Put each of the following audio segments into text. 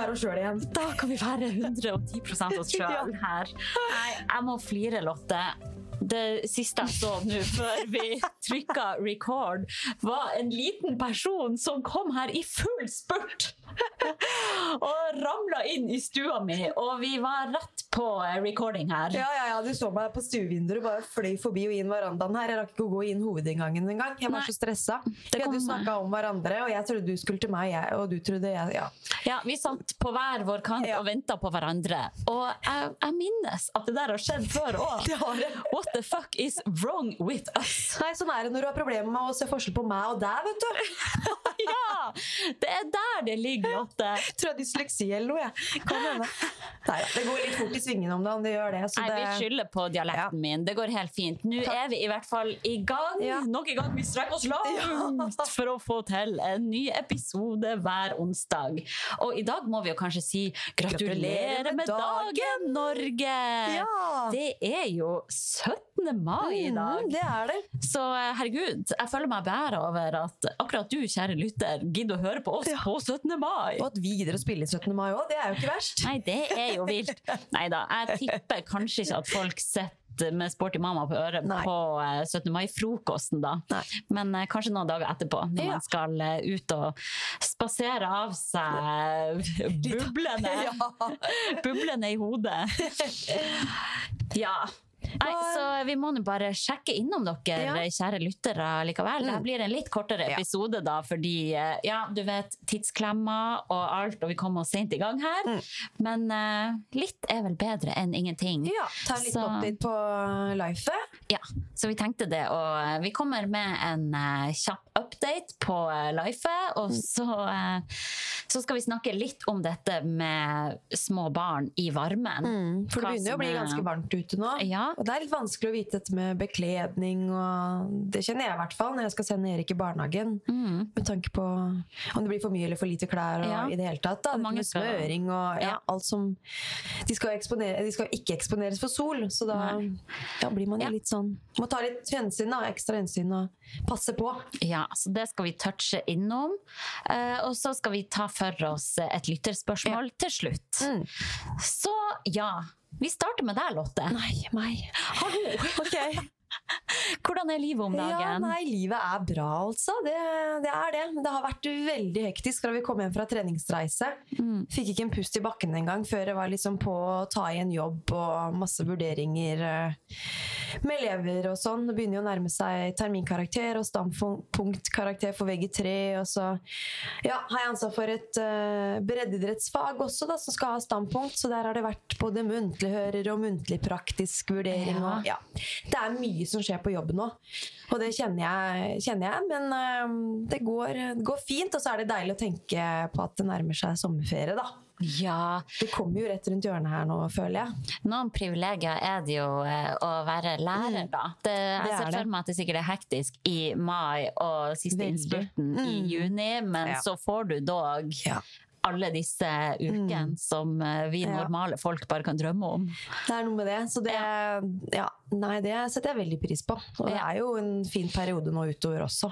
være oss sjøl igjen. Da kan vi være 110 oss sjøl her. Nei, jeg må flire, Lotte. Det siste jeg så nå før vi trykka record, var en liten person som kom her i full spurt! Og ramla inn i stua mi, og vi var rett på recording her. Ja, ja, ja, Du så meg på stuevinduet, bare fløy forbi og inn verandaen her. Jeg rakk ikke å gå inn hovedinngangen engang. Jeg var Nei. så stressa. Vi hadde jo snakka om hverandre, og jeg trodde du skulle til meg, jeg, og du trodde jeg Ja. Ja, Vi satt på hver vår kant Ja. og venta på hverandre. Og jeg, jeg minnes at det der har skjedd før òg. What the fuck is wrong with us? Nei, sånn er det når du har problemer med å se forskjell på meg og deg, vet du. Ja! Det er der det ligger, Lotte. Tror jeg dysleksi eller noe, jeg. Kan hende. Nei det går litt fort i svingene om dagen, det gjør det. Så Nei, vi skylder på dialekten min. Det går helt fint. Nå er vi i hvert fall i gang. Ja. Nok en gang. Vi strekker oss langt for å få til en ny episode hver onsdag. Og i dag må vi jo kanskje si gratulerer med dagen, Norge! Ja. Det er jo 17. mai i dag. Mm, det er det. Så eh, herregud, jeg føler meg bedre over at akkurat du, kjære lytter, gidder å høre på oss Ja. på 17. mai. Og at vi gidder å spille 17. mai òg, det er jo ikke verst. Nei, det er jo vilt. Nei da, jeg tipper kanskje ikke at folk sitter med Sporty mamma på øret Nei. på eh, 17. mai-frokosten, da. Nei. Men eh, kanskje noen dager etterpå, når Ja. man skal eh, ut og spasere av seg bublene. Ja. bublene i hodet. Ja. Nei, så vi må nå bare sjekke innom dere, Ja. kjære lyttere, likevel. Det Mm. blir en litt kortere Ja. episode, da, fordi eh, ja, du vet, tidsklemmer og alt, og vi kommer oss sent i gang her. Mm. Men uh, litt er vel bedre enn ingenting. Ja, ta litt Så- på lifet. Ja, så vi tenkte det, og eh, vi kommer med en uh, kjapp update på uh, lifet, og Mm. så, uh, så skal vi snakke litt om dette med små barn i varmen. For det begynner jo å bli ganske varmt ute nå. Ja. Og det er litt vanskelig å vite dette med bekledning, og det kjenner jeg i hvert fall når jeg skal sende Erik i barnehagen. Mm. Med tanke på om det blir for mye eller for lite klær og Ja. i det hele tatt. Da. Mange med smøring og ja, alt som de skal, de skal ikke eksponeres for sol, så da da blir man jo litt sånn Må ta litt hensyn, da, ekstra hensyn og passe på. Ja, så det skal vi touche innom. Eh, og så skal vi ta for oss et lytterspørsmål til slutt. Mm. Så ja, vi starter med deg, Lotte. Nei, meg. Hallo! Ok. Hvordan er livet om dagen? Ja, nei, livet er bra, altså. Det, det er det. Det har vært veldig hektisk fra vi kom hjem fra treningsreise. Mm. Fikk ikke en pust i bakken engang før jeg var liksom på å ta i en jobb og masse vurderinger eh, med elever og sånn. Det begynner jo å nærme seg terminkarakter og standpunktkarakter for VG3. Og så ja, har jeg ansvar for et uh, breddeidrettsfag også, da, som skal ha standpunkt. Så der har det vært både muntlig hører og muntlig praktisk vurdering. Ja. Og, ja. Det er mye som skjer på jobb nå, og det kjenner jeg. Kjenner jeg men eh, det, går, det går fint, og så er det deilig å tenke på at det nærmer seg sommerferie. da. Ja, Det kommer jo rett rundt hjørnet her nå, føler jeg. noen privilegier er det jo eh, å være lærer, da. Det, jeg er ser for meg at det sikkert er hektisk i mai og siste innspurten mm. i Mm. juni, men Ja. så får du dog Ja. Alle disse ukene som vi vi Ja. normale folk bare kan drømme om. Det er noe med det. Så det, ja. nei, det setter jeg veldig pris på. Og det er jo en fin periode nå utover også,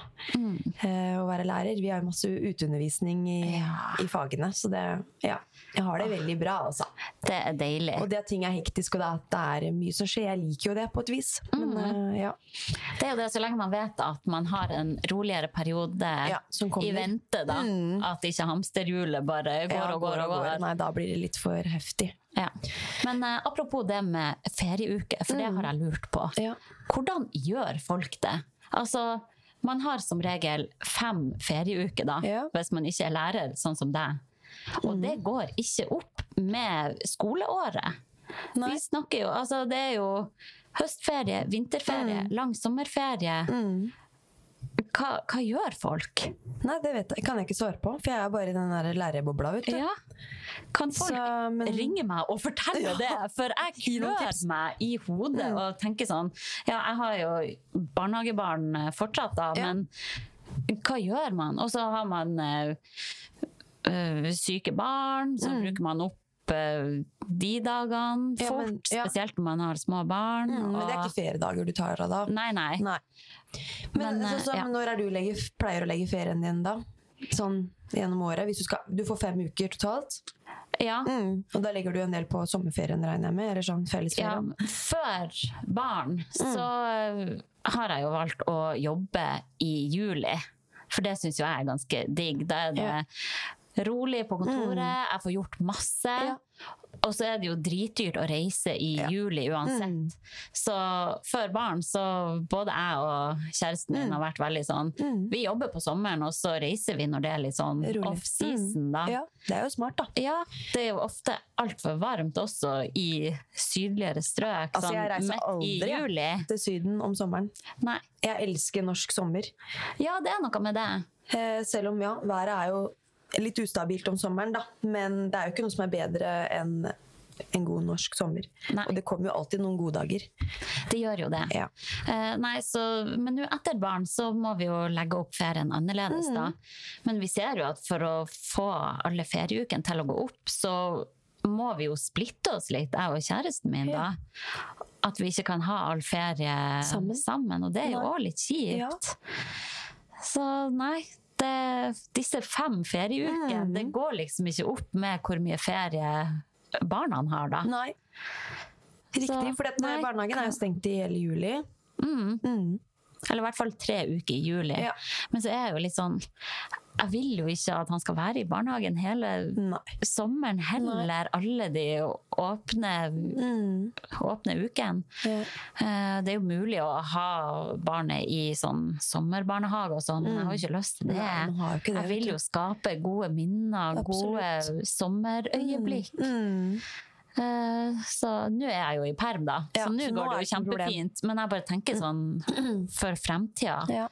eh, å være lærer. Vi har jo masse uteundervisning i, Ja. i fagene, så det, ja, jeg har det veldig bra, altså. Det er deilig. Og det at ting er hektisk, og det er mye som skjer. Jeg liker jo det på et vis. Men eh, ja. Det er jo det, så lenge man vet at man har en roligere periode Ja, i vente, da. Mm. At ikke hamsterhjulet bare går Ja, og går og går. Nei, da blir det litt for heftig. Ja. Men uh, apropos det med ferieuke, for det har jeg lurt på. Mm. Ja. Hvordan gjør folk det? Altså, man har som regel fem ferieuker, da. Mm. hvis man ikke er lærer, sånn som deg. Og det går ikke opp med skoleåret. Nei. Vi snakker jo Altså, det er jo Høstferie, vinterferie, lang sommerferie. Mm. Hva, hva gjør folk? Nei, det vet jeg. kan jeg ikke svare på, for jeg er bare i den der lærebobla. vet du. Ja. Kan folk Så, men- ringe meg og fortelle det? For jeg klør meg i hodet Mm. og tenker sånn Ja, jeg har jo barnehagebarn eh, fortsatt, da, Ja. men hva gjør man? Og så har man eh, syke barn, så Mm. bruker man opp de dagene Ja, fort. men- ja. Spesielt når man har små barn. Mm, men det er ikke feriedager du tar av da. Nei, nei. Nei. Men, Men, så, så, eh, ja. når er du legger, pleier å legge ferien din da? Sånn gjennom året? Du, skal, du får fem uker totalt, Ja. mm. og da legger du en del på sommerferien, regner jeg med? Eller sånn Ja, før barn så Mm. så har jeg jo valgt å jobbe i juli. For det syns jo jeg er ganske digg. Da er det rolig på kontoret, jeg får gjort masse. Mm. Ja. Og så er det jo dritdyrt å reise i Ja. juli uansett. Mm. Så før barn så både jeg og kjæresten min Mm. har vært veldig sånn Mm. Vi jobber på sommeren, og så reiser vi når det er litt sånn off-season, da. Ja, det er jo smart, da. Ja, det er jo ofte altfor varmt også i sydligere strøk. Altså, jeg sånn reiser aldri, juli. Til Syden om sommeren. Nei. Jeg elsker norsk sommer. Ja, det er noe med det. Eh, selv om ja, været er jo litt ustabilt om sommeren, da. Men det er jo ikke noe som er bedre enn en god norsk sommer. Nei. Og det kommer jo alltid noen gode dager. Det gjør jo det. Ja. Eh, nei, så, men nå etter barn så må vi jo legge opp ferien annerledes, Mm. da. Men vi ser jo at for å få alle ferieukene til å gå opp, så må vi jo splitte oss litt, jeg og kjæresten min, da. At vi ikke kan ha all ferie sammen, Sammen. og det er jo òg litt kjipt. Ja. Så nei, det, disse fem ferieukene Mm. det går liksom ikke opp med hvor mye ferie barna har, da. Nei. Riktig, for barnehagen er jo stengt i hele juli. Mm. Mm. Eller i hvert fall tre uker i juli. Ja. Men så er jeg jo litt sånn Jeg vil jo ikke at han skal være i barnehagen hele Nei. sommeren heller, alle de åpne, Mm. åpne ukene. Ja. Eh, Det er jo mulig å ha barnet i sånn sommerbarnehage og sånn, men jeg har jo ikke lyst til det. Mm. Nei, det, jeg vil jo skape gode minner, gode Absolutt. sommerøyeblikk. Mm. Eh, Så nå er jeg jo i perm, da. Ja, så nå går det jo kjempefint. Men jeg bare tenker sånn for fremtida. Ja.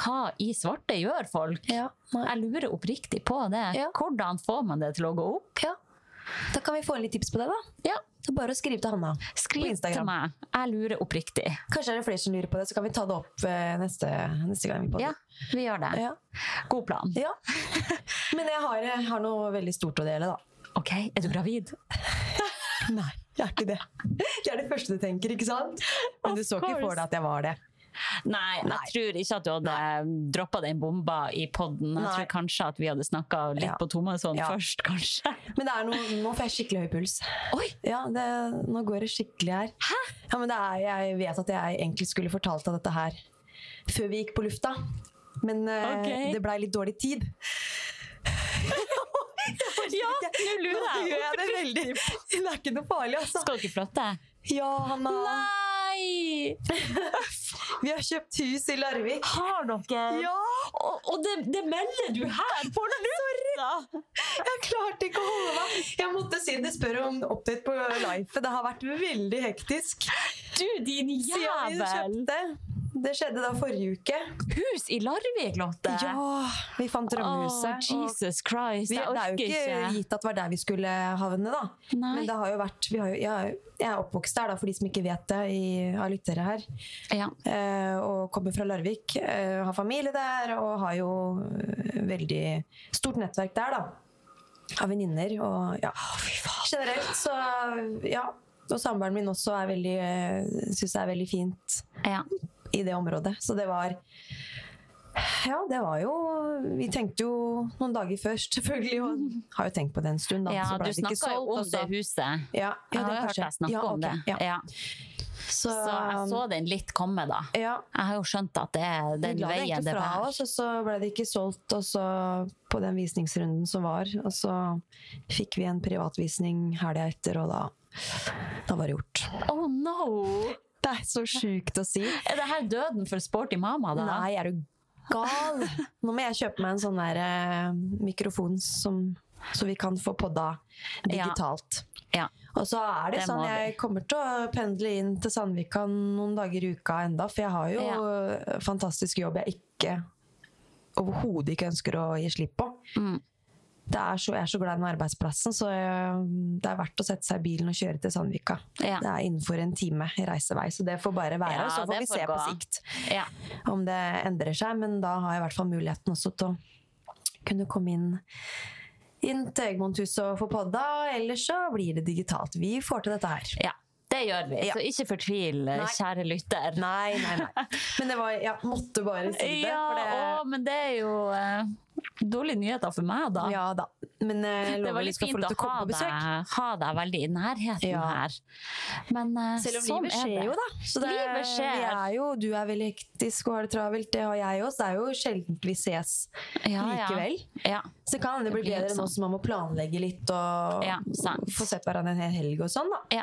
Hva i svarte gjør folk? Ja. Jeg lurer oppriktig på det. Ja. Hvordan får man det til å gå opp? ja. Da kan vi få litt tips på det, da. Ja, Så bare å skrive til Hanna. Skriv På Instagram. til meg. Jeg lurer oppriktig. Kanskje er det flere som lurer på det, så kan vi ta det opp eh, neste, neste gang vi. Ja, vi gjør det. Ja. God plan. ja. Men jeg har, jeg har noe veldig stort å dele, da. OK, er du gravid? Nei, jeg er ikke det. Det er det første du tenker, ikke sant? Men du så ikke for deg at jeg var det. Nei, jeg tror ikke at du hadde droppa den bomba i poden. Jeg Nei. tror kanskje at vi hadde snakka litt Ja. på tomannshånd Ja. først, kanskje. Men det er noe, nå får jeg skikkelig høy puls. Oi! Ja, det, nå går det skikkelig her. Hæ? Ja, men det er, jeg vet at jeg egentlig skulle fortalt deg dette her før vi gikk på lufta. Men okay. Ok. det blei litt dårlig tid. Ja, nå lurer jeg. gjør jeg det veldig. Det er ikke noe farlig, altså. Skal dere flytte? Ja, Hanna. Nei! Vi har kjøpt hus i Larvik. Har dere? Ja! Og, og det, det melder du her på lufta! Jeg klarte ikke å holde meg. Jeg måtte si det spør om update på life. Det har vært veldig hektisk. Du, din Siden vi jævel! kjøpte. Det skjedde da forrige uke. Hus i Larvik, Lotte! Ja, vi fant drømmehuset. Oh, Jesus Christ, Vi, jeg det er jo ikke ikke. gitt at det var der vi skulle havne, da. Nei. Men det har jo vært vi har jo, jeg, er oppvokst der, da, for de som ikke vet det, i, av lyttere her. Ja. Eh, og kommer fra Larvik. Eh, har familie der og har jo eh, veldig stort nettverk der, da. Av venninner og ja. Generelt, så ja. Og samboeren min også er veldig eh, syns det er veldig fint ja. I det området. Så det var Ja, det var jo Vi tenkte jo noen dager først, selvfølgelig. Og har jo tenkt på det en stund, da. ja så du snakka jo om det huset. Ja, ja, Jeg har det jo hørt deg snakke ja, om det. Ja. Ja. Så, Så jeg så den litt komme, da. ja, Jeg har jo skjønt at det er den veien det veien egentlig det fra bærer. oss, og så ble det ikke solgt og så på den visningsrunden som var. Og så fikk vi en privatvisning helga etter, og da, da var det gjort. Oh no! Det er så sjukt å si. Er det her døden for sporty mamma, da? Nei, er du gal? Nå må jeg kjøpe meg en sånn der eh, mikrofon som, så vi kan få podda digitalt. Ja. Og så er det, Det sånn, jeg kommer til å pendle inn til Sandvika noen dager i uka enda, for jeg har jo Ja. fantastisk jobb jeg ikke overhodet ikke ønsker å gi slipp på. Mm. Det er så, jeg er så glad i den arbeidsplassen, så det er verdt å sette seg i bilen og kjøre til Sandvika. Ja. Det er innenfor en time reisevei, så det får bare være. Ja, så får vi får se på sikt Ja. om det endrer seg, men da har jeg i hvert fall muligheten også til å kunne komme inn inn til Egmonthuset og få podda, ellers så blir det digitalt. Vi får til dette her. ja. Det gjør vi, Ja. så ikke fortvil, Nei. kjære lytter. Nei, nei, nei. Men det var, ja, måtte bare si det. Ja, det å, men det er jo eh, dårlige nyheter for meg, da. ja da. Men eh, Det var litt få fint å å ha på deg, ha deg veldig i nærheten Ja. her. Men eh, Selv om sånn livet er skjer det. jo, da. Så det, Livet skjer. Vi er jo, du er veldig hektisk og har det travelt, det har jeg også. Det er jo sjelden vi ses likevel. Ja. Så kan det bli bedre nå sånn. som man må planlegge litt og Ja, se få sett hverandre en hel helg og sånn, da. ja.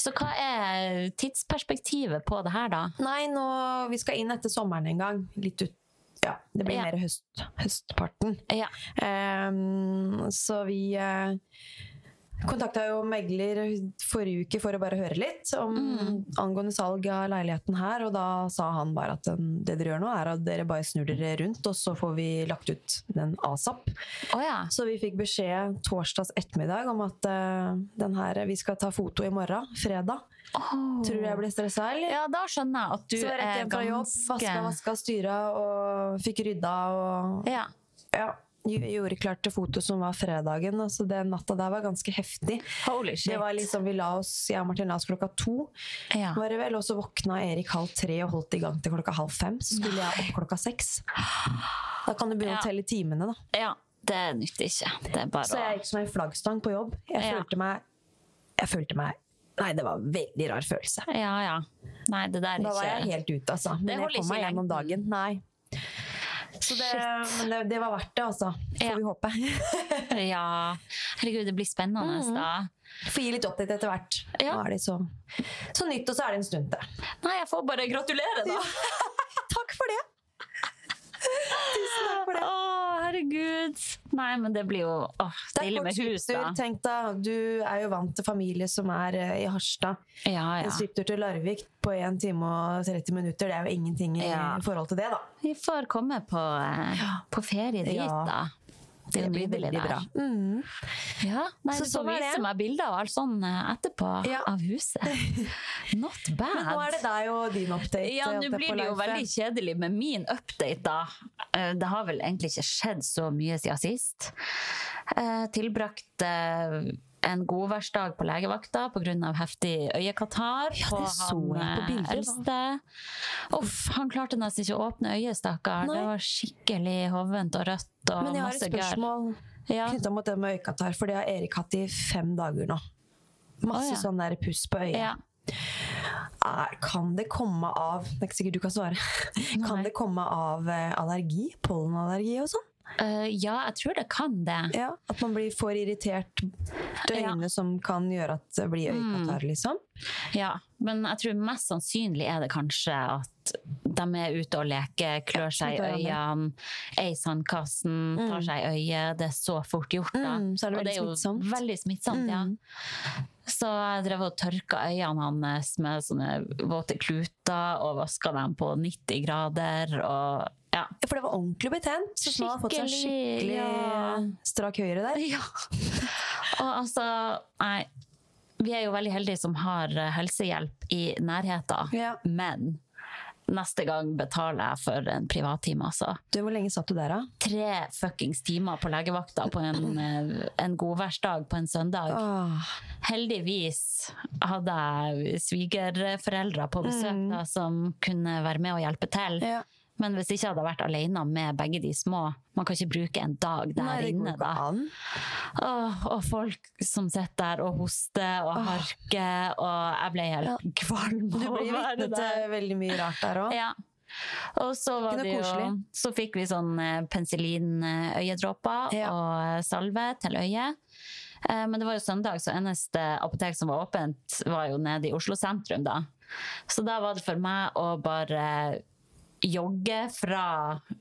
Så hva er tidsperspektivet på det her, da? Nei, nå, vi skal inn etter sommeren en gang. Litt ut Ja, det blir Ja. mer høst, høstparten. Ja. Um, så vi uh, kontakta jo megler forrige uke for å bare høre litt om Mm. angående salg av leiligheten her, og da sa han bare at det dere gjør nå, er at dere bare snur dere rundt, og så får vi lagt ut den asap. Oh, ja. Så vi fikk beskjed torsdags ettermiddag om at uh, den her, vi skal ta foto i morgen, fredag. Tror du jeg ble stressa, eller? Ja, da skjønner jeg at du er ganske så rett hjem fra jobb, vaska, vaska, styra og fikk rydda og Ja. ja, gjorde klart til foto som var fredagen. Altså Den natta der var ganske heftig. Holy shit. Det var liksom, Vi la oss, jeg og Martin la oss klokka to, ja. var det vel, og så våkna Erik halv tre og holdt i gang til klokka halv fem. Så skulle jeg opp klokka seks. Da kan du begynne Ja. å telle timene, da. ja. Det nytter ikke. Det bare Så jeg gikk som en flaggstang på jobb. Jeg Ja. følte meg Jeg følte meg Nei, det var en veldig rar følelse. Ja, ja. Nei, det der er Da var jeg helt ute, altså. Men jeg kom meg gjennom dagen. Nei. Så det, men det, det var verdt det, altså. Får Ja. vi håpe. Ja. Herregud, det blir spennende, Mhm. da. Får gi litt update etter hvert. Ja. Nå er det så, så nytt, og så er det en stund til. Nei, jeg får bare gratulere, da. Takk for det! Tusen takk for det. Å, herregud. Nei, men det blir jo åh, Det er med hus, da. Tenk da, du er jo vant til familie som er eh, i Harstad. Ja, En ja. til Larvik på 1 time og 30 minutter, det er jo ingenting i Ja. forhold til det, da. Vi får komme på, eh, på ferie dit, Ja. da. Det, blir veldig der. bra. Mm. Ja, nei, Så du får sånn er vise meg bilder og alt sånn eh, etterpå Ja. av huset. Not bad. Men nå er det deg og din update. Ja, nå blir det jo veldig kjedelig med min update, da. Eh, Det har vel egentlig ikke skjedd så mye siden sist. Eh, Tilbrakt eh, en godværsdag på legevakta pga. heftig øyekatarr Ja, på det så han på bildet eldste. Uff, han klarte nesten ikke å åpne øyet, stakkar. Det var skikkelig hovent og rødt og Men jeg har et spørsmål Ja. knytta mot det med øyekatarr, for det har Erik hatt i fem dager nå. Masse oh, ja. sånn der puss på øyet. Ja. Er, kan det komme av Det er ikke sikkert du kan svare. Kan Nei. det komme av eh, allergi? Pollenallergi og sånn? Eh, ja, jeg tror det kan det. Ja, At man blir for irritert til Ja. som kan gjøre at det blir øyekatarr, liksom? Ja, men jeg tror mest sannsynlig er det kanskje at de er ute og leker, klør seg i øynene, er i sandkassen, tar seg i øyet. Det er så fort gjort, da. Mm, så det og det er jo smittsomt. veldig smittsomt, ja. Mm. Så jeg drev og tørka øynene hans med sånne våte kluter og vaska dem på 90 grader. Og ja. For det var ordentlig betent. Så nå har fått seg Skikkelig, ja. strak høyre der. Ja. Og altså, nei. Vi er jo veldig heldige som har eh, helsehjelp i nærheten, Ja. men neste gang betaler jeg for en privattime, altså. Du, Hvor lenge satt du der, da? Tre fuckings timer på legevakta på en, eh, en godværsdag på en søndag. Åh. Heldigvis hadde jeg svigerforeldre på besøk Mm. da, som kunne være med og hjelpe til. Ja. Men hvis jeg ikke hadde vært alene med begge de små Man kan ikke bruke en dag der Nei, inne, da. an. Og folk som sitter der og hoster og Åh. harker, og jeg ble helt Ja. kvalm Du blir vitne til veldig mye rart der òg. Ja. Og så, var det jo, så fikk vi sånn penicillinøyedråper Ja. og salve til øyet. Eh, Men det var jo søndag, så eneste apotek som var åpent, var jo nede i Oslo sentrum. da. Så da var det for meg å bare jogge fra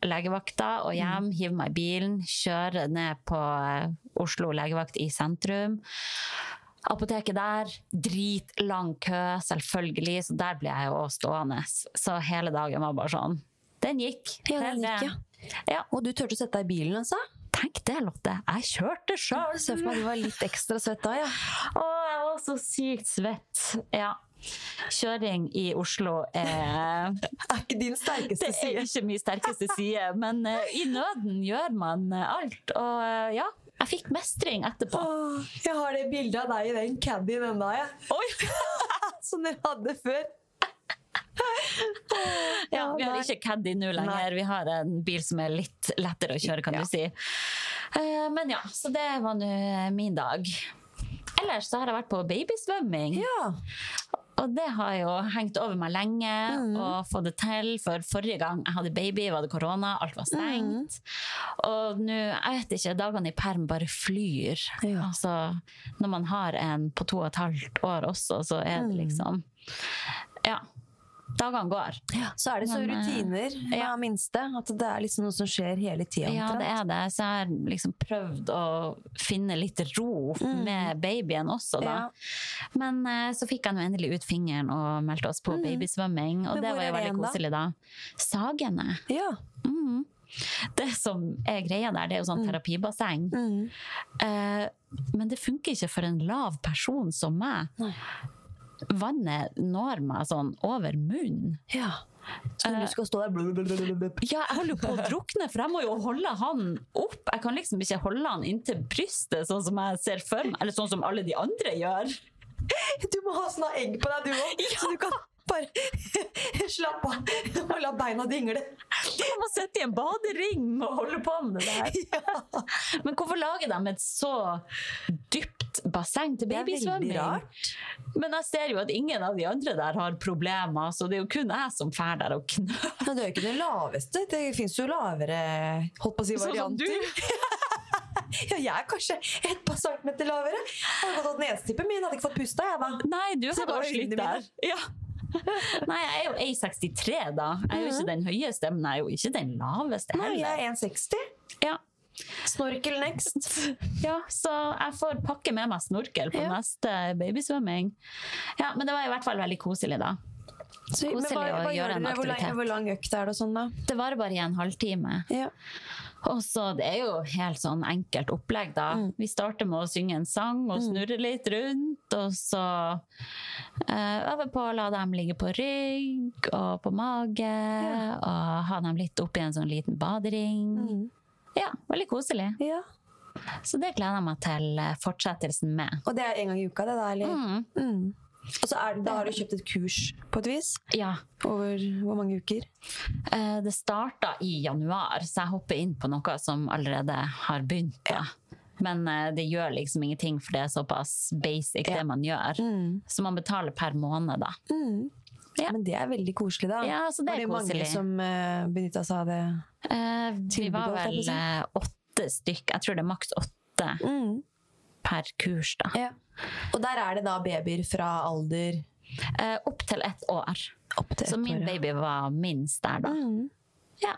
legevakta og hjem, hive meg i bilen, kjøre ned på eh, Oslo legevakt i sentrum. apoteket der, dritlang kø, selvfølgelig, så der ble jeg jo stående. Så hele dagen var bare sånn. Den gikk. Ja, den gikk, ja. Og du turte å sette deg i bilen, altså? Tenk det, Lotte. Jeg kjørte sjøl. Se for meg du var litt ekstra svett da, ja. Å, jeg var så sykt svett. Ja. Kjøring i Oslo er Er ikke din sterkeste side? Det er ikke min sterkeste side, men eh, i nøden gjør man eh, alt. Og eh, ja, jeg fikk mestring etterpå. Åh, jeg har det bildet av deg i den caddien ennå, jeg. Oi! Som dere hadde før. Ja, vi har ikke caddy nå lenger. Vi har en bil som er litt lettere å kjøre, kan Ja. du si. Men ja, så det var nå min dag. Ellers så har jeg vært på babysvømming. Ja. Og det har jo hengt over meg lenge og fått det til. For forrige gang jeg hadde baby, var det korona, alt var stengt. Og nå, jeg vet ikke, dagene i perm bare flyr. Ja. Altså, når man har en på to og et halvt år også, så er det liksom Ja. Dagene går. Så er det så Men, eh, rutiner med ja. minste. At det er liksom noe som skjer hele tida. Ja, det er det. Så jeg har liksom prøvd å finne litt ro med babyen også, da. Ja. Men eh, så fikk jeg nå endelig ut fingeren og meldte oss på babysvømming, og Men det var jo veldig koselig da. Sagene. Ja. Mm. Det som er greia der, det er jo sånn terapibasseng. Mm. Eh, men det funker ikke for en lav person som meg. Nei. Vannet når meg sånn over munnen. ja. Så når du skal stå der blub. Ja, jeg holder jo på å drukne, for jeg må jo holde han opp. Jeg kan liksom ikke holde han inntil brystet, sånn som jeg ser for meg, eller sånn som alle de andre gjør. Du må ha sånne egg på deg, du òg, så du kan bare slapp av og la beina dingle. Du må sitte i en badering og holde på med det der. Men hvorfor lager de et så dypt basseng til Det er veldig babysvømming? rart. Men jeg ser jo at ingen av de andre der har problemer, så det er jo kun jeg som fær der og knør. Men det er jo ikke det laveste. Det fins jo lavere holdt på å si, Sånn som du? ja, jeg er kanskje et par centimeter lavere. Jeg hadde gått nesetippen min, hadde ikke fått pusta, jeg da. Nei, du hadde har bare slitt der. Ja. Nei, jeg er jo 1,63 da. Jeg er jo ikke den høyeste, men jeg er jo ikke den laveste heller. Nei, jeg er 1,60. Ja. Snorkel next. ja, så jeg får pakke med meg snorkel på Ja. neste babysvømming. Ja, men det var i hvert fall veldig koselig da. Så, Koselig hva, å gjøre en dere? Hvor lang, aktivitet. hvor lang økt er det sånn, da? Det varer bare i en halvtime. Ja. Og så det er jo helt sånn enkelt opplegg da. Mm. Vi starter med å synge en sang og snurre litt rundt, og så uh, øve på å la dem ligge på rygg og på mage, og ha dem litt oppi en sånn liten badering. Mm. Ja, veldig koselig. ja. Så det gleder jeg meg til eh, fortsettelsen med. Og det er en gang i uka, det da? Eller? Mm. Mm. Og så er, det- da har du kjøpt et kurs på et vis? Ja, Over hvor mange uker? eh, det starta i januar, så jeg hopper inn på noe som allerede har begynt. Da. Men eh, det gjør liksom ingenting, for det er såpass basic Ja. det man gjør. Mm. Så man betaler per måned, da. Mm. Ja. Men det er veldig koselig, da. Ja, så det er var det det mange som uh, benytta seg av det? Eh, vi var vel eh, åtte stykk. Jeg tror det er maks åtte Mm. per kurs, da. Ja. Og der er det da babyer fra alder Eh, opp til ett år. opp til Så ett min år, ja. baby var minst der, da. Mm. Ja.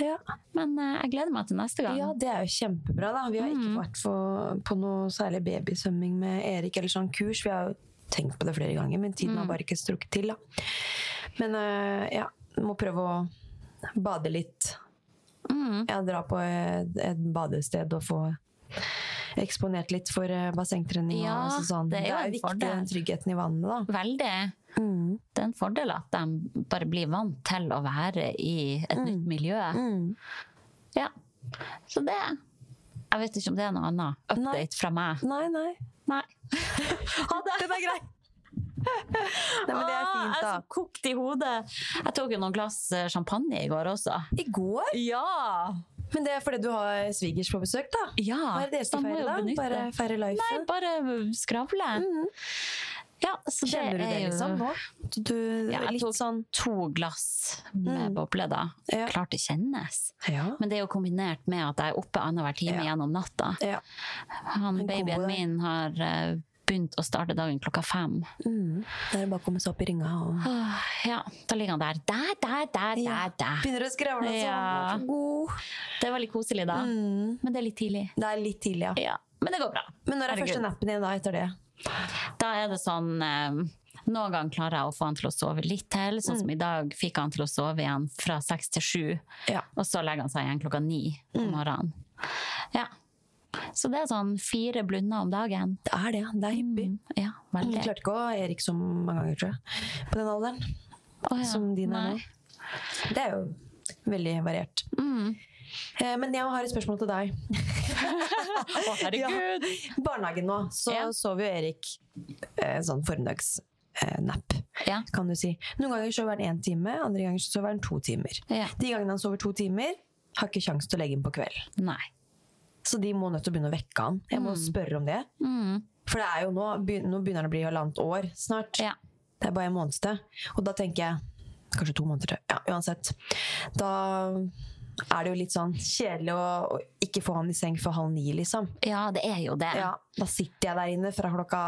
Ja. Men eh, jeg gleder meg til neste gang. ja, det er jo kjempebra, da. Vi har ikke Mm. vært for, på noe særlig babysvømming med Erik eller sånn kurs. Vi har jo tenkt på det flere ganger, men tiden har Mm. bare ikke strukket til, da. Men eh, ja, må prøve å bade litt. Mm. Ja, dra på et, et badested og få eksponert litt for eh, bassengtrening. Ja, og sånn. det er jo en viktig, fordel. den tryggheten i vannet, da. Veldig. Mm. Det er en fordel at de bare blir vant til å være i et nytt miljø. Mm. Ja. Så det Jeg vet ikke om det er noe annet update fra meg. Nei, nei. Nei. Ha det! Den er grei. Nei, men det er fint, da. Jeg er så kokt i hodet. Jeg tok jo noen glass eh, champagne i går også. I går? Ja! Men det er fordi du har svigers på besøk, da? ja Hva er det dere skal feire, da? benytte- Bare feire life? Nei, bare skravle. Mm. Ja, så Kjenner du er det, jo liksom, nå? Du, Ja, jeg tok- sånn To glass med Mm. boble, da. Ja. Klart det kjennes. Ja. Men det er jo kombinert med at jeg er oppe annenhver time gjennom natta. ja. Han babyen min har eh, begynt å starte dagen klokka fem. Mm. Da er det bare å komme seg opp i ringa og ja, da ligger han der. Der, der, der, Ja. der, der. Begynner å skravle og sånn. Ja. God. Det er veldig koselig, da. Mm. Men det er litt tidlig. Det er litt tidlig, ja. Ja, Men det går bra. Men når er Herregud. første nappen igjen da etter det? Da er det sånn eh, Noen ganger klarer jeg å få han til å sove litt til. Sånn som i dag fikk han til å sove igjen fra seks til sju. Ja. Og så legger han seg igjen klokka ni om morgenen. Ja. Så det er sånn fire blunder om dagen. Det er det. Det er hyppig. Mm, ja, veldig. Jeg klarte ikke å ha Erik så mange ganger, tror jeg. På den alderen. Oh, ja. Som din er nå. Det er jo veldig variert. Mm. Eh, Men jeg har et spørsmål til deg. Å, herregud! Barnehagen nå, så Ja. sover jo Erik en sånn formiddagsnapp, Ja. kan du si. Noen ganger sover han én time, andre ganger sover han to timer. ja. De gangene han sover to timer, har ikke kjangs til å legge inn på kveld. Nei. Så de må nødt til å begynne å vekke han. Jeg må spørre om det. Mm. For det er jo nå, nå begynner det å bli halvannet år snart. Ja. Det er bare en måned til. Og da tenker jeg Kanskje to måneder til. Ja, uansett. Da er det jo litt sånn kjedelig å, å ikke få han i seng før halv ni, liksom. ja, det er jo det. Ja, da sitter jeg der inne fra klokka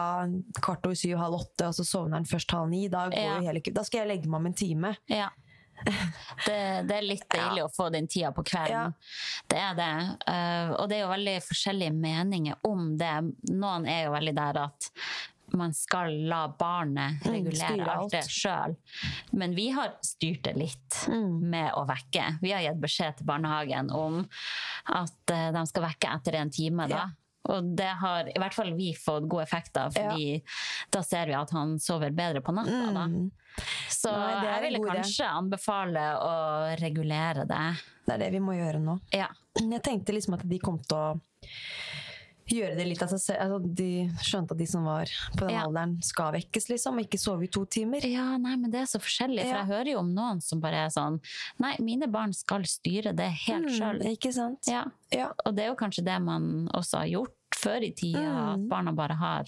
kvart over syv, halv åtte, og så sovner han først halv ni. Da, går Ja. hele, da skal jeg legge meg om en time. Ja. Det, det er litt deilig å få den tida på kvelden. Det er det. Uh, og det er jo veldig forskjellige meninger om det. Noen er jo veldig der at man skal la barnet regulere mm, alt det sjøl. Men vi har styrt det litt med å vekke. Vi har gitt beskjed til barnehagen om at uh, de skal vekke etter en time. da. Ja. Og det har i hvert fall vi fått god effekt av, fordi da ser vi at han sover bedre på natta. da. Så Nei, jeg ville kanskje anbefale å regulere det. Det er det vi må gjøre nå. Ja. Jeg tenkte liksom at de kom til å gjøre det litt av seg selv. Altså, de skjønte at de som var på den Ja. alderen, skal vekkes, liksom. Ikke sove i to timer. ja, nei, men det er så forskjellig. For Ja. jeg hører jo om noen som bare er sånn Nei, mine barn skal styre det helt Mm, sjøl. ikke sant? Ja. Ja. Og det er jo kanskje det man også har gjort før i tida, Mm. at barna bare har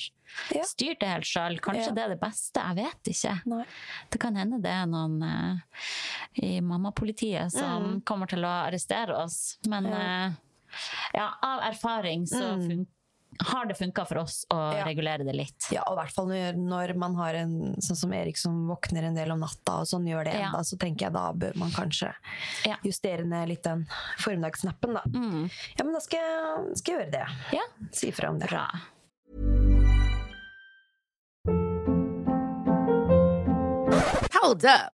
Ja. styrt det helt sjøl. Kanskje Ja. det er det beste, jeg vet ikke. Nei. Det kan hende det er noen uh, i mammapolitiet som kommer til å arrestere oss. Men Mm. Ja. av erfaring så Mm. Har det funka for oss å Ja. regulere det litt. Ja, og i hvert fall når, når man har en sånn som Erik som våkner en del om natta, og sånn gjør det Ja. enda, så tenker jeg da bør man kanskje Ja. justere ned litt den formiddagsnappen, da. Mm. Ja, men da skal jeg, skal jeg gjøre det. Ja, Si ifra om det. bra. Hold up.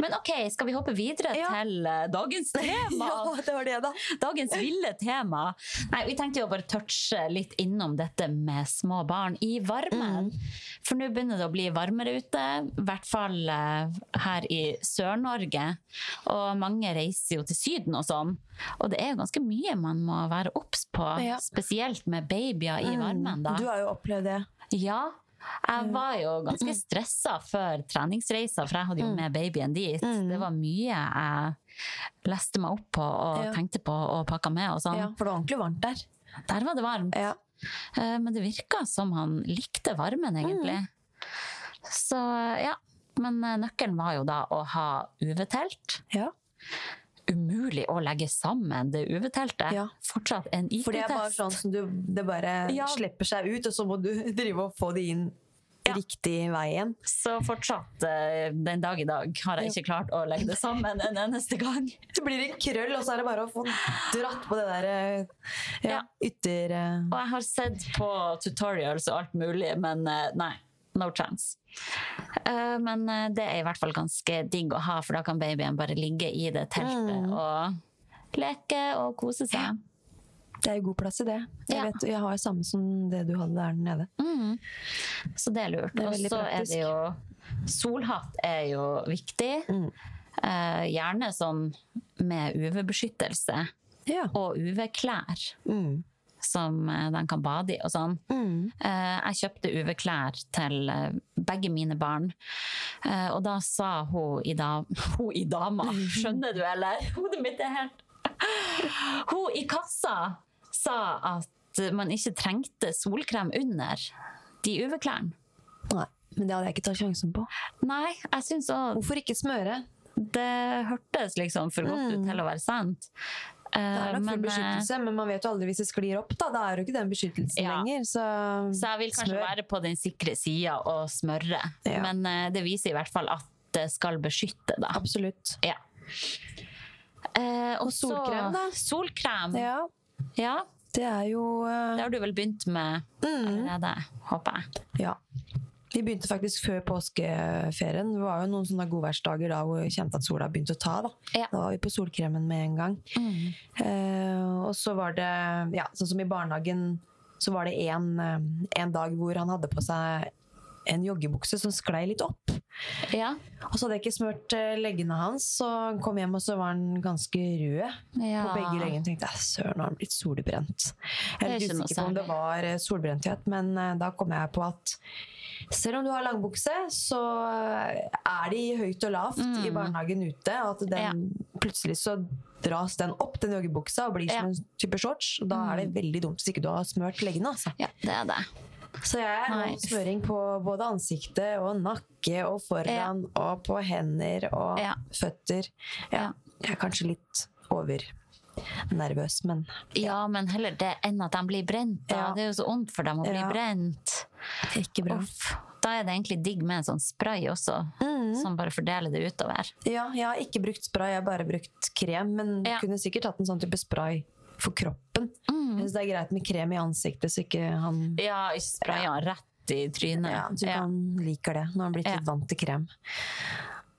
Men ok, skal vi hoppe videre Ja. til eh, dagens tema? Ja, det var det, da. Dagens ville tema. Nei, vi tenkte jo bare touche litt innom dette med små barn i varmen. For nå begynner det å bli varmere ute, i hvert fall eh, her i Sør-Norge. Og mange reiser jo til Syden og sånn. Og det er jo ganske mye man må være obs på, Ja. spesielt med babyer i varmen. da. Du har jo opplevd det. Ja. Jeg var jo ganske stressa før treningsreiser, for jeg hadde jo med babyen dit. Det var mye jeg leste meg opp på og Ja. tenkte på og pakka med og sånn. Ja, for det var ordentlig varmt der. Der var det varmt. Ja. Eh, Men det virka som han likte varmen, egentlig. Så ja. Men eh, nøkkelen var jo da å ha UV-telt. Ja. Umulig å legge sammen det UV-teltet. Ja. Fortsatt en For det er bare sånn som du Det bare Ja. slipper seg ut, og så må du drive og få det inn Ja. riktig vei igjen. Så fortsatt eh, den dag i dag har jeg ikke klart å legge det sammen en eneste gang. Det blir en krøll, og så er det bare å få dratt på det der eh, ja, ytter... eh, Og jeg har sett på tutorials og alt mulig, men nei. No chance. Eh, men eh, det er i hvert fall ganske digg å ha, for da kan babyen bare ligge i det teltet Mm. og leke og kose seg. Det er jo god plass i det. Jeg, Ja. vet, jeg har jo samme som det du hadde der nede. Mm. Så det er lurt. Og så er det jo Solhatt er jo viktig. Mm. Eh, gjerne sånn med UV-beskyttelse Ja. og UV-klær Mm. Som eh, de kan bade i og sånn. Mm. Eh, jeg kjøpte UV-klær til eh, begge mine barn, og da sa hun i, da, hun i dama Skjønner du, eller? Hodet mitt er helt Hun i kassa sa at man ikke trengte solkrem under de UV-klærne. Nei, men det hadde jeg ikke tatt sjansen på. Nei, jeg synes også, Hvorfor ikke smøre? det hørtes liksom for godt ut Mm. til å være sant. Det er nok full eh, beskyttelse, men man vet jo aldri hvis det sklir opp. da. Da er jo ikke den beskyttelsen Ja. lenger. Så, Så jeg vil kanskje smør. være på den sikre sida og smøre. Ja. Men eh, det viser i hvert fall at det skal beskytte, da. Absolutt. Ja. Eh, og solkrem, da? Solkrem. Ja, Ja, det er jo uh... det har du vel begynt med mm, allerede, håper jeg. Ja. Vi begynte faktisk før påskeferien. Det var jo noen sånne godværsdager da hvor vi kjente at sola begynte å ta. Da, Ja. da var vi på solkremen med en gang. Eh, og så var det, ja, sånn som i barnehagen, så var det en, eh, en dag hvor han hadde på seg en joggebukse som sklei litt opp. Ja. Og så hadde jeg ikke smurt eh, leggene hans, så han kom hjem og så var han ganske rød ja. på begge leggene. tenkte jeg, søren, nå har han blitt solbrent. Jeg er litt ikke usikker på om det var eh, solbrenthet, men da kom jeg på at selv om du har langbukse, så er de høyt og lavt Mm. i barnehagen ute. Og at den, plutselig så dras den opp, den joggebuksa, og blir som en type shorts. Og da er det veldig dumt hvis ikke du har smørt leggene. Altså. ja, det er det. Så jeg har nice. smøring på både ansiktet og nakke og foran og på hender og Ja. føtter. Ja. Ja. Jeg er kanskje litt overnervøs, men Ja, men heller det enn at de blir brent. Da. Ja. Det er jo så vondt for dem å bli Ja. brent. Ikke bra. Uff. Da er det egentlig digg med en sånn spray også, Mm. som bare fordeler det utover. Ja, jeg har ikke brukt spray, jeg har bare brukt krem. Men Ja. kunne sikkert hatt en sånn type spray for kroppen. Jeg syns det er greit med krem i ansiktet, så ikke han Ja, ikke spraye han rett i trynet. ja, så Ja. han liker det. Nå har han blitt Ja. litt vant til krem.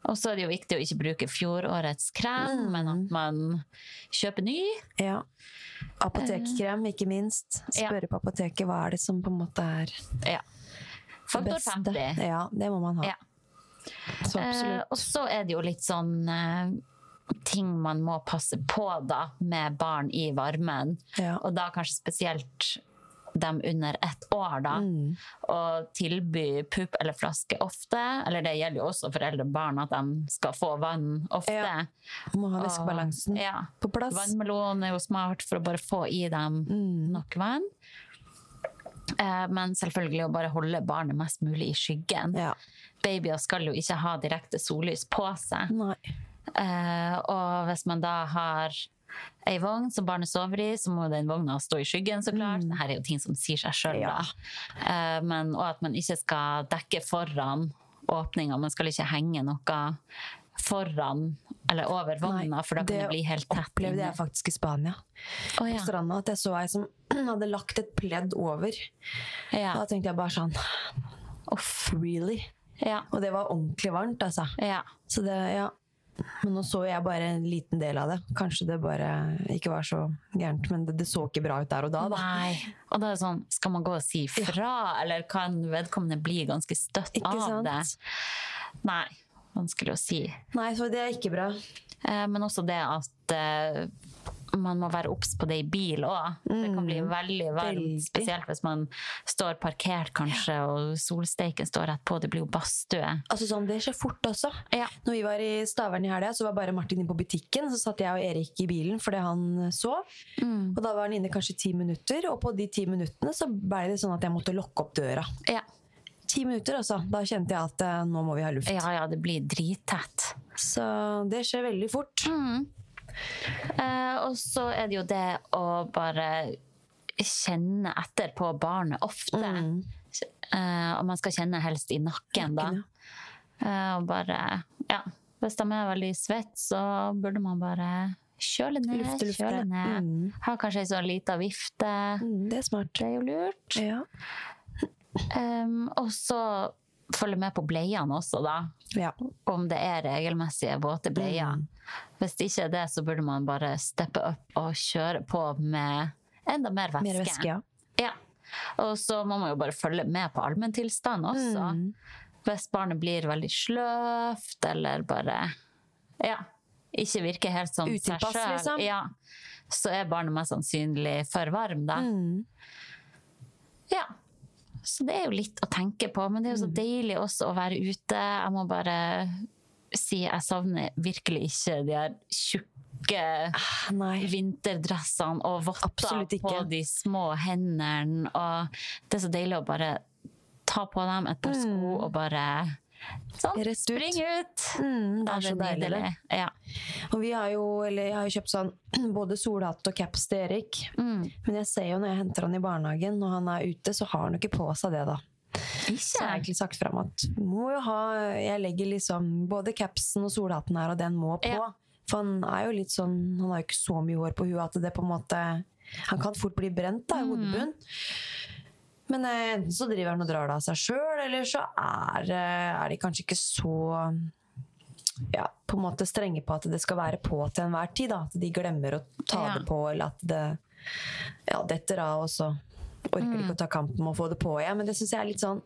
Og så er det jo viktig å ikke bruke fjorårets krem, men at man kjøper ny. Ja. Apotekkrem, ikke minst. Spørre på apoteket hva er det som på en måte er Ja. det Faktor beste. 50. Ja, det må man ha. Ja. Så Eh, og så er det jo litt sånn eh, ting man må passe på da, med barn i varmen. Ja. Og da kanskje spesielt dem under ett år, da. Mm. Å tilby pupp eller flaske ofte. Eller det gjelder jo også foreldre og barn, at de skal få vann ofte. Ja. Må ha væskebalansen Ja. på plass. Vannmelon er jo smart for å bare få i dem Mm. nok vann. Eh, Men selvfølgelig å bare holde barnet mest mulig i skyggen. Ja. Babyer skal jo ikke ha direkte sollys på seg. Nei. Eh, og hvis man da har ei vogn som barnet sover i, så må den vogna stå i skyggen, så klart. Dette er jo ting som sier seg sjøl, Mm. Ja. uh, men, og at man ikke skal dekke foran åpninga. Man skal ikke henge noe foran eller over vogna, for da kan det, bli helt tett. Det opplevde jeg faktisk i Spania. På ja. stranda at jeg så ei som hadde lagt et pledd over. Ja. Da tenkte jeg bare sånn Uff. Really? Ja. Og det var ordentlig varmt, altså. ja. Så det, ja. Men nå så jeg bare en liten del av det. Kanskje det bare ikke var så gærent, men det, det så ikke bra ut der og da. da. Nei. Og da er det sånn, skal man gå og si fra, eller kan vedkommende bli ganske støtt Ikke av sant? det? Nei. Vanskelig å si. Nei, så det er ikke bra. Eh, men også det at eh, man må være obs på det i bil òg. Det kan bli veldig varmt, Mm. Spesielt hvis man står parkert kanskje, og solsteiken står rett på. Det blir jo badstue. Altså sånn, Det skjer fort også. Ja. Når vi var i Stavern i helga, så var bare Martin inne på butikken. Så satt jeg og Erik i bilen fordi han sov. Mm. Og da var han inne kanskje ti minutter, og på de ti minuttene så ble det sånn at jeg måtte lokke opp døra. Ja. Ti minutter, altså. Da kjente jeg at eh, nå må vi ha luft. ja, ja, det blir drittett. Så det skjer veldig fort. Mm. Eh, og så er det jo det å bare kjenne etter på barnet ofte. Mm. Eh, og man skal kjenne helst i nakken, da. Eh, og bare Ja. Hvis de er veldig svette, så burde man bare kjøle ned. Lufte, lufte. Kjøle ned. Mm. Ha kanskje ei sånn lita vifte. Mm, det er smart. Det er jo lurt. Ja. Um, og så følge med på bleiene også, da. Ja. Om det er regelmessige våte bleier. Mm. Hvis det ikke er det, så burde man bare steppe opp og kjøre på med enda mer væske. Mer væske, ja. Ja. Og så må man jo bare følge med på allmenntilstand også. Mm. Hvis barnet blir veldig sløvt, eller bare ja, ikke virker helt som seg sjøl, liksom. ja, så er barnet mest sannsynlig for varm, da. Mm. Ja. Så det er jo litt å tenke på, men det er jo så deilig også å være ute. Jeg må bare si jeg savner virkelig ikke de her tjukke Ah, vinterdressene og votter på de små hendene. Og det er så deilig å bare ta på dem et par sko og bare sånn, Mm. Ut. spring ut. Mm, det er så deilig. det. Ja. Og vi har jo, eller jeg har jo kjøpt sånn både solhatt og caps til Erik. Mm. Men jeg ser jo når jeg henter han i barnehagen, når han er ute, så har han jo ikke på seg det, da. Så jeg har Ikke? egentlig sagt fram at må jo ha Jeg legger liksom både capsen og solhatten her, og den må på. Ja. For han er jo litt sånn Han har jo ikke så mye hår på huet at det på en måte Han kan fort bli brent da, i hodebunn. Men eh, enten så driver han og drar det av seg sjøl, eller så er, eh, er de kanskje ikke så ja, på en måte strenge på at det skal være på til enhver tid. Da. At de glemmer å ta Ja. det på, eller at det ja, detter av, og så orker de ikke å ta kampen med å få det på igjen. Men det syns jeg er litt sånn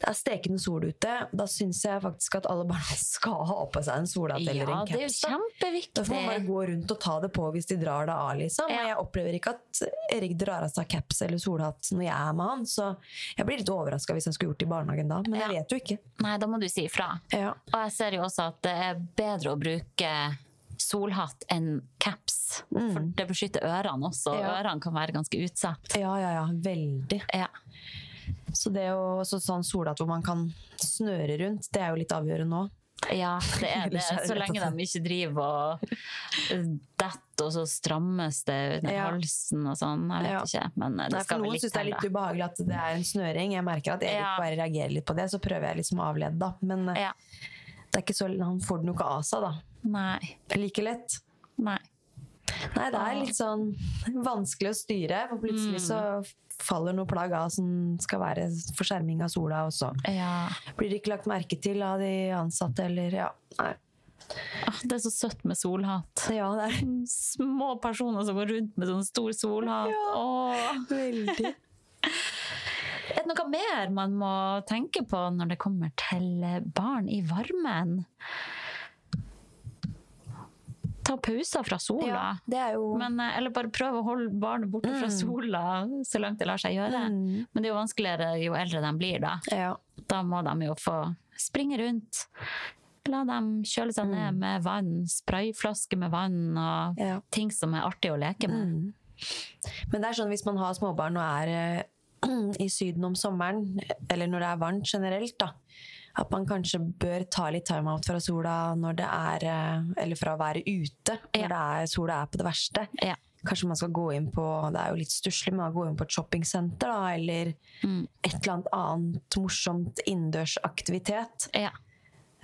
Det er stekende sol ute. Da syns jeg faktisk at alle barna skal ha på seg en solhatt eller Ja, en det er jo kjempeviktig. Da får man bare gå rundt og ta det på hvis de drar det av. liksom. Og jeg opplever ikke at Erik drar av seg caps eller solhatt når jeg er med han, så jeg blir litt overraska hvis han skulle gjort det i barnehagen da. Men jeg vet jo ikke. Nei, da må du si ifra. Ja. Og jeg ser jo også at det er bedre å bruke solhatt enn caps. For det beskytter ørene også. og Mm. Ja. Ørene kan være ganske utsatt. ja, ja, ja. Veldig. Ja. Så det jo så, sånn solhatt hvor man kan snøre rundt, det er jo litt avgjørende nå. Ja, det er det. Så lenge de ikke driver og detter, og så strammes det under Ja. halsen og sånn. Jeg vet Ja. ikke, men det Nei, skal vel noen litt syns det er litt ubehagelig at det er en snøring. Jeg merker at Erik Ja. bare reagerer litt på det, så prøver jeg liksom å avlede, da. Men eh, Ja. det er ikke så, han får den jo ikke av seg, da. Nei. Like lett. Nei. Nei, det er litt sånn vanskelig å styre, for plutselig så faller noe plagg av som skal være for skjerming av sola, og så Ja. blir det ikke lagt merke til av de ansatte, eller ja. Nei. Ah, Det er så søtt med solhatt. Ja, det er Små personer som går rundt med sånn stor solhatt. Åh. veldig Er det noe mer man må tenke på når det kommer til barn i varmen? Ta pauser fra sola. Ja, det jo Men, eh, eller bare prøve å holde barnet borte fra sola så langt det lar seg gjøre. Mm. Men det er jo vanskeligere jo eldre de blir, da. ja. Da må de jo få springe rundt. La dem kjøle seg ned med vann, sprayflaske med vann og Mm. Ja. ting som er artig å leke med. Mm. Men det er sånn hvis man har småbarn og er eh, i Syden om sommeren, eller når det er varmt generelt, da, at man kanskje bør ta litt timeout fra sola når det er eh, Eller fra å være ute når Ja. det er, sola er på det verste. Ja. Kanskje man skal gå inn på Det er jo litt stusslig, men å gå inn på et shoppingsenter, da, eller Mm. et eller annet annet morsomt innendørsaktivitet. Ja.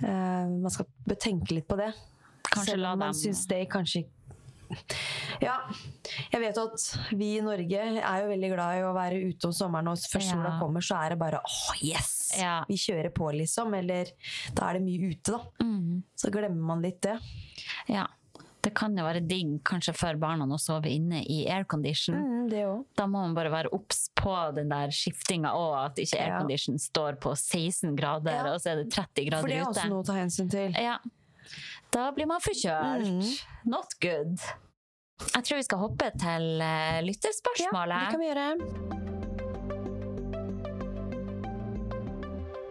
Uh, man skal tenke litt på det. Kanskje Selv om man dem- syns det kanskje Ja. Jeg vet at vi i Norge er jo veldig glad i å være ute om sommeren, og før Ja. sola kommer, så er det bare åh, yes! Ja. Vi kjører på, liksom. Eller da er det mye ute, da. Mm. Så glemmer man litt det. ja. Det kan jo være digg kanskje for barna å sove inne i aircondition. Mm. Da må man bare være obs på den der skiftinga og at ikke Ja. aircondition står på 16 grader, Ja. og så er det 30 grader ute. For det er er ute. også noe å ta hensyn til. Ja. Da blir man forkjølt. Mm. Not good. Jeg tror vi skal hoppe til uh, Ja, det kan vi gjøre.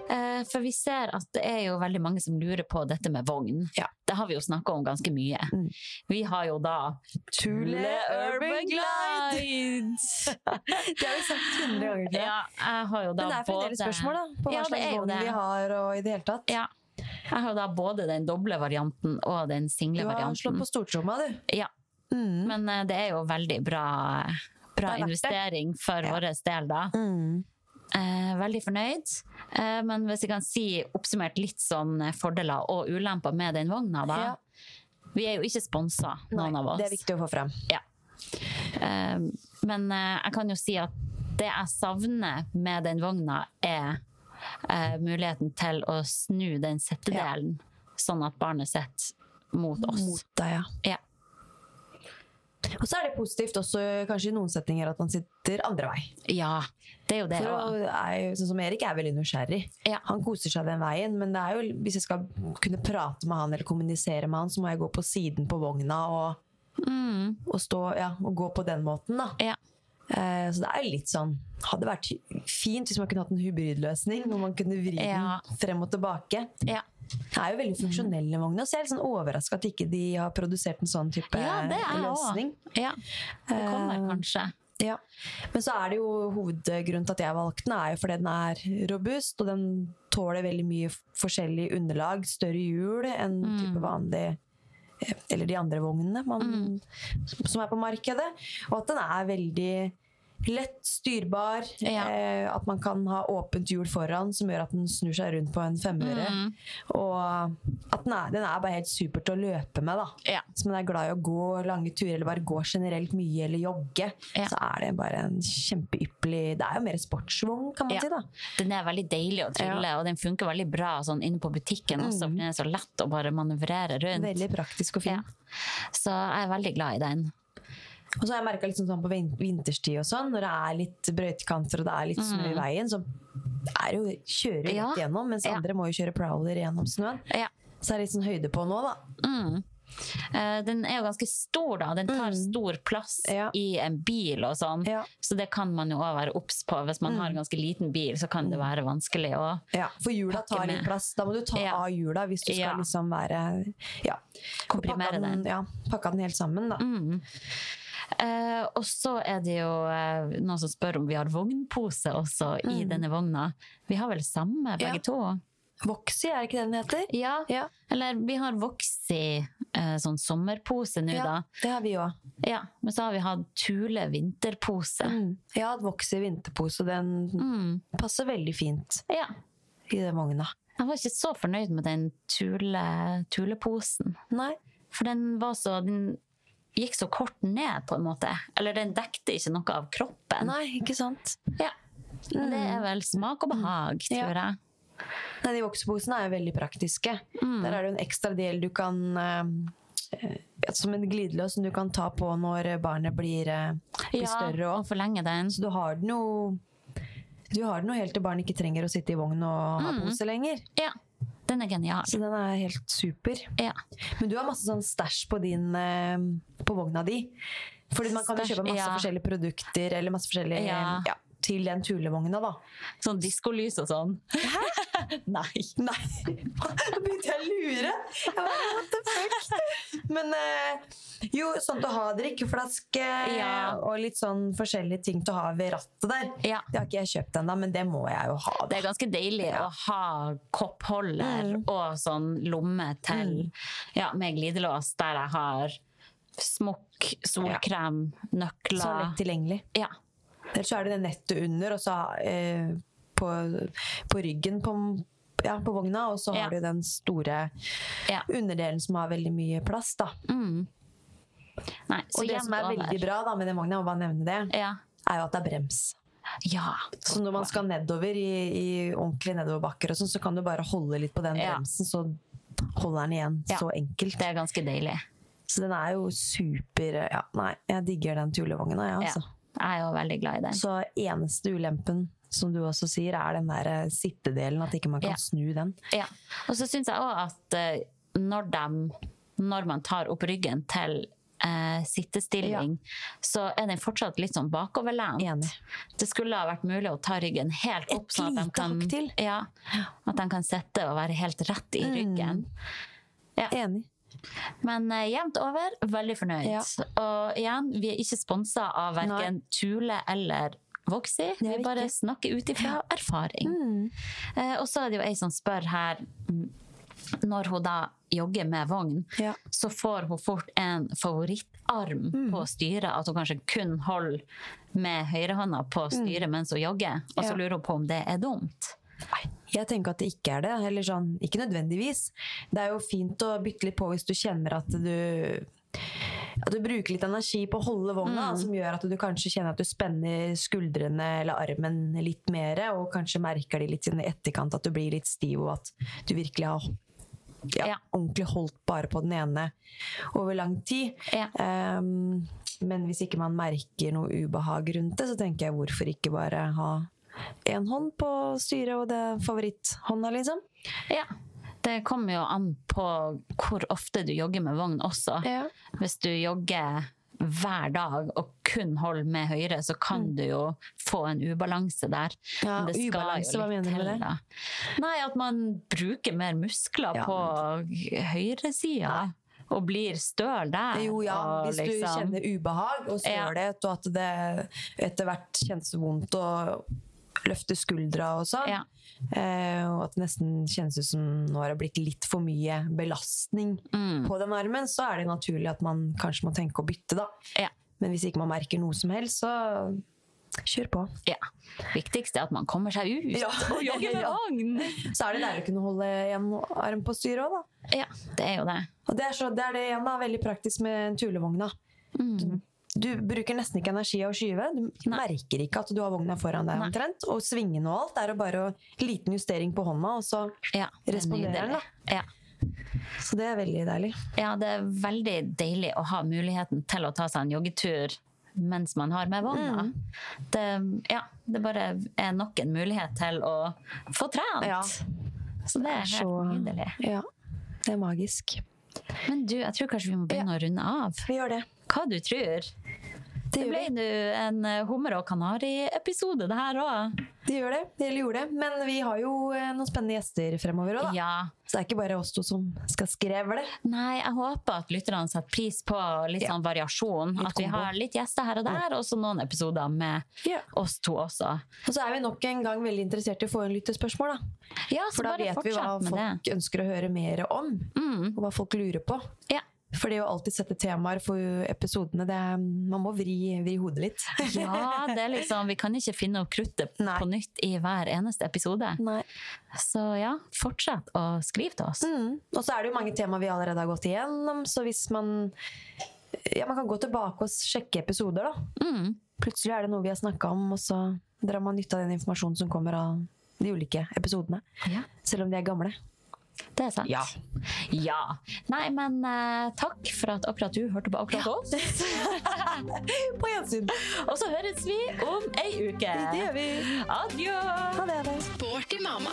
Eh, for vi ser at det er jo veldig mange som lurer på dette med vogn. Ja. Det har vi jo snakka om ganske mye. Mm. Vi har jo da Tule Urban Glide! Det har vi sagt hundre ganger. Ja, jeg har jo da Men det er fremdeles både- spørsmål, da. På hva Ja, slags vogn vi har, og i det hele tatt. Ja. Jeg har da både den doble varianten og den single varianten. Du har slått på stortromma, du. Ja. Mm. Men eh, det er jo veldig bra, bra er investering for Ja. vår del, da. Mm. Eh, veldig fornøyd. Eh, men hvis jeg kan si oppsummert litt sånn fordeler og ulemper med den vogna, da. Ja. Vi er jo ikke sponsa, noen Nei, av oss. Det er viktig å få frem. Ja. Eh, men eh, jeg kan jo si at det jeg savner med den vogna, er eh, muligheten til å snu den settedelen, sånn at barnet sitter mot oss. Mot deg, ja. Ja. Og så er det positivt også kanskje i noen setninger at han sitter andre vei. ja, det er jo det For er sånn som Erik er veldig nysgjerrig. Ja. Han koser seg den veien, men det er jo, hvis jeg skal kunne prate med han eller kommunisere med han, så må jeg gå på siden på vogna og, Mm, og, stå, ja, og gå på den måten. Da. ja. Eh, så det er litt sånn Hadde vært fint hvis man kunne hatt en hybridløsning, hvor man kunne vri Ja. den frem og tilbake. ja. Det er jo veldig funksjonelle vogner, så jeg er litt sånn overraska at ikke de har produsert en sånn type Ja, det er løsning. løsning. ja. Det kommer Eh, kanskje. Ja. Men så er det jo hovedgrunnen til at jeg valgte den, er jo fordi den er robust, og den tåler veldig mye forskjellig underlag, større hjul enn Mm. type vanlig Eller de andre vognene man, Mm. som er på markedet. Og at den er veldig lett styrbar. Ja. Eh, at man kan ha åpent hjul foran som gjør at den snur seg rundt på en femøre. Mm. Og at den er, den er bare helt super til å løpe med. da Ja. Hvis man er glad i å gå lange turer eller bare gå generelt mye eller jogge, Ja. så er det bare en kjempeypperlig Det er jo mer sportsvogn, kan man si. da Den er veldig deilig å trylle, og den funker veldig bra sånn inne på butikken også, for den er så lett å bare manøvrere rundt. Veldig praktisk og fin. Så jeg er veldig glad i den. Og så har jeg merka liksom sånn på vinterstid og sånn, når det er litt brøytekanter og det er litt snø i veien, så er det jo, kjører jo Mm. Ja. gjennom, mens andre må jo kjøre prowler gjennom snøen. Ja. Så er det litt sånn høyde på nå, da. Mm. Uh, Den er jo ganske stor, da. Den tar stor plass Mm. Ja. i en bil og sånn. Ja. Så det kan man jo òg være obs på. Hvis man har en ganske liten bil, så kan det være vanskelig å Ja, for hjula tar med. litt plass. Da må du ta Ja. av hjula hvis du skal liksom være Ja. komprimere den. Ja, pakka den helt sammen, da. Mm. Eh, og så er det jo eh, noen som spør om vi har vognpose også i denne vogna. Vi har vel samme, begge Mm. Ja. to? Voxy, er det ikke det den heter? Ja. Ja. Eller vi har Voxy eh, sånn sommerpose nå, Ja, da. det har vi òg. Ja. Men så har vi hatt Thule vinterpose. Mm. Jeg har hatt Voxy vinterpose, den Mm. passer veldig fint Ja. i den vogna. Jeg var ikke så fornøyd med den Thule, Thule-posen. Nei. For den var så Den gikk så kort ned, på en måte. Eller den dekte ikke noe av kroppen. Nei, ikke sant? Ja. Det er vel smak og behag, Mm. Ja. tror jeg. Nei, de vokseposene er jo veldig praktiske. Mm. Der er det jo en ekstra del du kan eh, Som en glidelås som du kan ta på når barnet blir, eh, blir Ja, større og forlenge den. Så du har den jo Du har den jo helt til barnet ikke trenger å sitte i vogn og ha Mm. pose lenger. Ja, den er genial. Så den er helt super. Ja. Men du har masse sånn stæsj på din eh, På vogna di. Fordi man kan jo kjøpe masse ja. forskjellige produkter eller masse forskjellige Ja. Ja, til den tulevogna, da. Sånn diskolys og sånn. Nei. Nei, da begynte jeg å lure. Jeg bare, what the fuck? Men eh, jo, sånn til å ha drikkeflaske Ja. og litt sånn forskjellige ting til å ha ved rattet der. Ja. Det har ikke jeg kjøpt ennå, men det må jeg jo ha. Det er ganske deilig å ha koppholder Mm. og sånn lomme til ja, med glidelås der jeg har smokk, solkrem, Så nøkler. lett tilgjengelig. Ja. Ellers så er det det nettet under, og så eh, på, på ryggen på, ja, på vogna, og så Ja. har du den store Ja. underdelen som har veldig mye plass. da. Mm. Nei, så Og det som er veldig bra da, med den vogna, bare nevne det, Ja. er jo at det er brems. ja. Så når man skal nedover i, i ordentlige nedoverbakker, og sånn, så kan du bare holde litt på den Ja. bremsen, så holder den igjen. Ja. Så enkelt. Det er ganske deilig. Så den er jo super Ja, nei, jeg digger den tulevogna, jeg, Ja. altså. Jeg er jo veldig glad i den. Så eneste ulempen, som du også sier, er den der eh, sittedelen, at ikke man kan Ja. snu den. Ja. Og så syns jeg òg at eh, når, de, når man tar opp ryggen til eh, sittestilling, så er den fortsatt litt sånn bakoverlent. Enig. Det skulle ha vært mulig å ta ryggen helt opp, Et sånn at de kan, ja, at de kan sitte og være helt rett i Mm. ryggen. Ja. Enig. Men eh, jevnt over, veldig fornøyd. Ja. Og igjen, vi er ikke sponsa av verken Tule eller Voxy. Vi bare ikke. snakker ut ifra erfaring. Mm. Eh, og så er det jo ei som spør her mm, Når hun da jogger med vogn, Ja. så får hun fort en favorittarm Mm. på styret. At hun kanskje kun holder med høyrehånda på styret mens hun jogger. Og så Mm. Ja. lurer hun på om det er dumt. Nei, jeg tenker at det ikke er det. Eller sånn, ikke nødvendigvis. Det er jo fint å bytte litt på hvis du kjenner at du at du bruker litt energi på å holde vogna, Mm. som gjør at du kanskje kjenner at du spenner skuldrene eller armen litt mer, og kanskje merker de litt i etterkant at du blir litt stiv, og at du virkelig har ja, Ja. ordentlig holdt bare på den ene over lang tid. Ja. Um, men hvis ikke man merker noe ubehag rundt det, så tenker jeg hvorfor ikke bare ha én hånd på styret og det er favoritthånda, liksom. Ja. Det kommer jo an på hvor ofte du jogger med vogn også. Ja. Hvis du jogger hver dag og kun holder med høyre, så kan du jo få en ubalanse der. Mm. Ja, Men ubalanse, hva mener du med det? da. Nei, at man bruker mer muskler Ja, på høyresida. Og blir støl der. Jo, ja, og hvis du liksom- kjenner ubehag og Ja. og at det etter hvert kjennes vondt å løfte skuldra og sånn, Ja. eh, og at det nesten kjennes ut som nå har det blitt litt for mye belastning Mm. på den armen, så er det naturlig at man kanskje må tenke å bytte, da. Ja. Men hvis ikke man merker noe som helst, så kjør på. ja. Viktigst er at man kommer seg ut Ja. og jogger med vogn. Så er det deilig å kunne holde en arm på styret òg, da. Ja, det er jo det. Og det er, så, det er det igjen da, veldig praktisk med en tulevogn. Mm. Du bruker nesten ikke energi av å skyve. Du Nei. merker ikke at du har vogna foran deg. Nei. omtrent. Og svingene og alt er jo bare en liten justering på hånda, og så Ja, er responderer den. da. Ja. Så det er veldig deilig. Ja, det er veldig deilig å ha muligheten til å ta seg en joggetur mens man har med vogna. Mm. Det, ja, det bare er nok en mulighet til å få trent. Ja. Så det er helt Så- nydelig. Ja, det er magisk. Men du, jeg tror kanskje vi må begynne å runde av. Vi gjør det. Hva du tror? Det Det ble nå en eh, hummer og kanari-episode, det her òg. Det gjør det. Det gjorde det. Men vi har jo eh, noen spennende gjester fremover òg, da. Ja. Så det er ikke bare oss to som skal skrevle. Nei, jeg håper at lytterne setter pris på litt Ja. sånn variasjon. Litt at vi kombo. har litt gjester her og der, og så noen episoder med Ja. oss to også. Og så er vi nok en gang veldig interessert i å få inn lyttespørsmål, da. Ja, så For da bare vet vi hva folk det. ønsker å høre mer om. Mm. Og hva folk lurer på. Ja. For det å alltid sette temaer for episodene, det man må vri, vri hodet litt. Ja, det er liksom, vi kan ikke finne opp kruttet Nei. på nytt i hver eneste episode. Nei. Så ja, fortsett å skrive til oss. Mm. Og så er det jo mange temaer vi allerede har gått igjennom, så hvis man Ja, man kan gå tilbake og sjekke episoder, da. Mm. Plutselig er det noe vi har snakka om, og så drar man nytte av den informasjonen som kommer av de ulike episodene. Ja, Selv om de er gamle. Det er sant. Ja. Ja. Nei, men uh, takk for at akkurat du hørte på akkurat oss. På gjensyn! Og så høres vi om ei uke. Det gjør vi. Adjø. Ha det. Sporty mamma.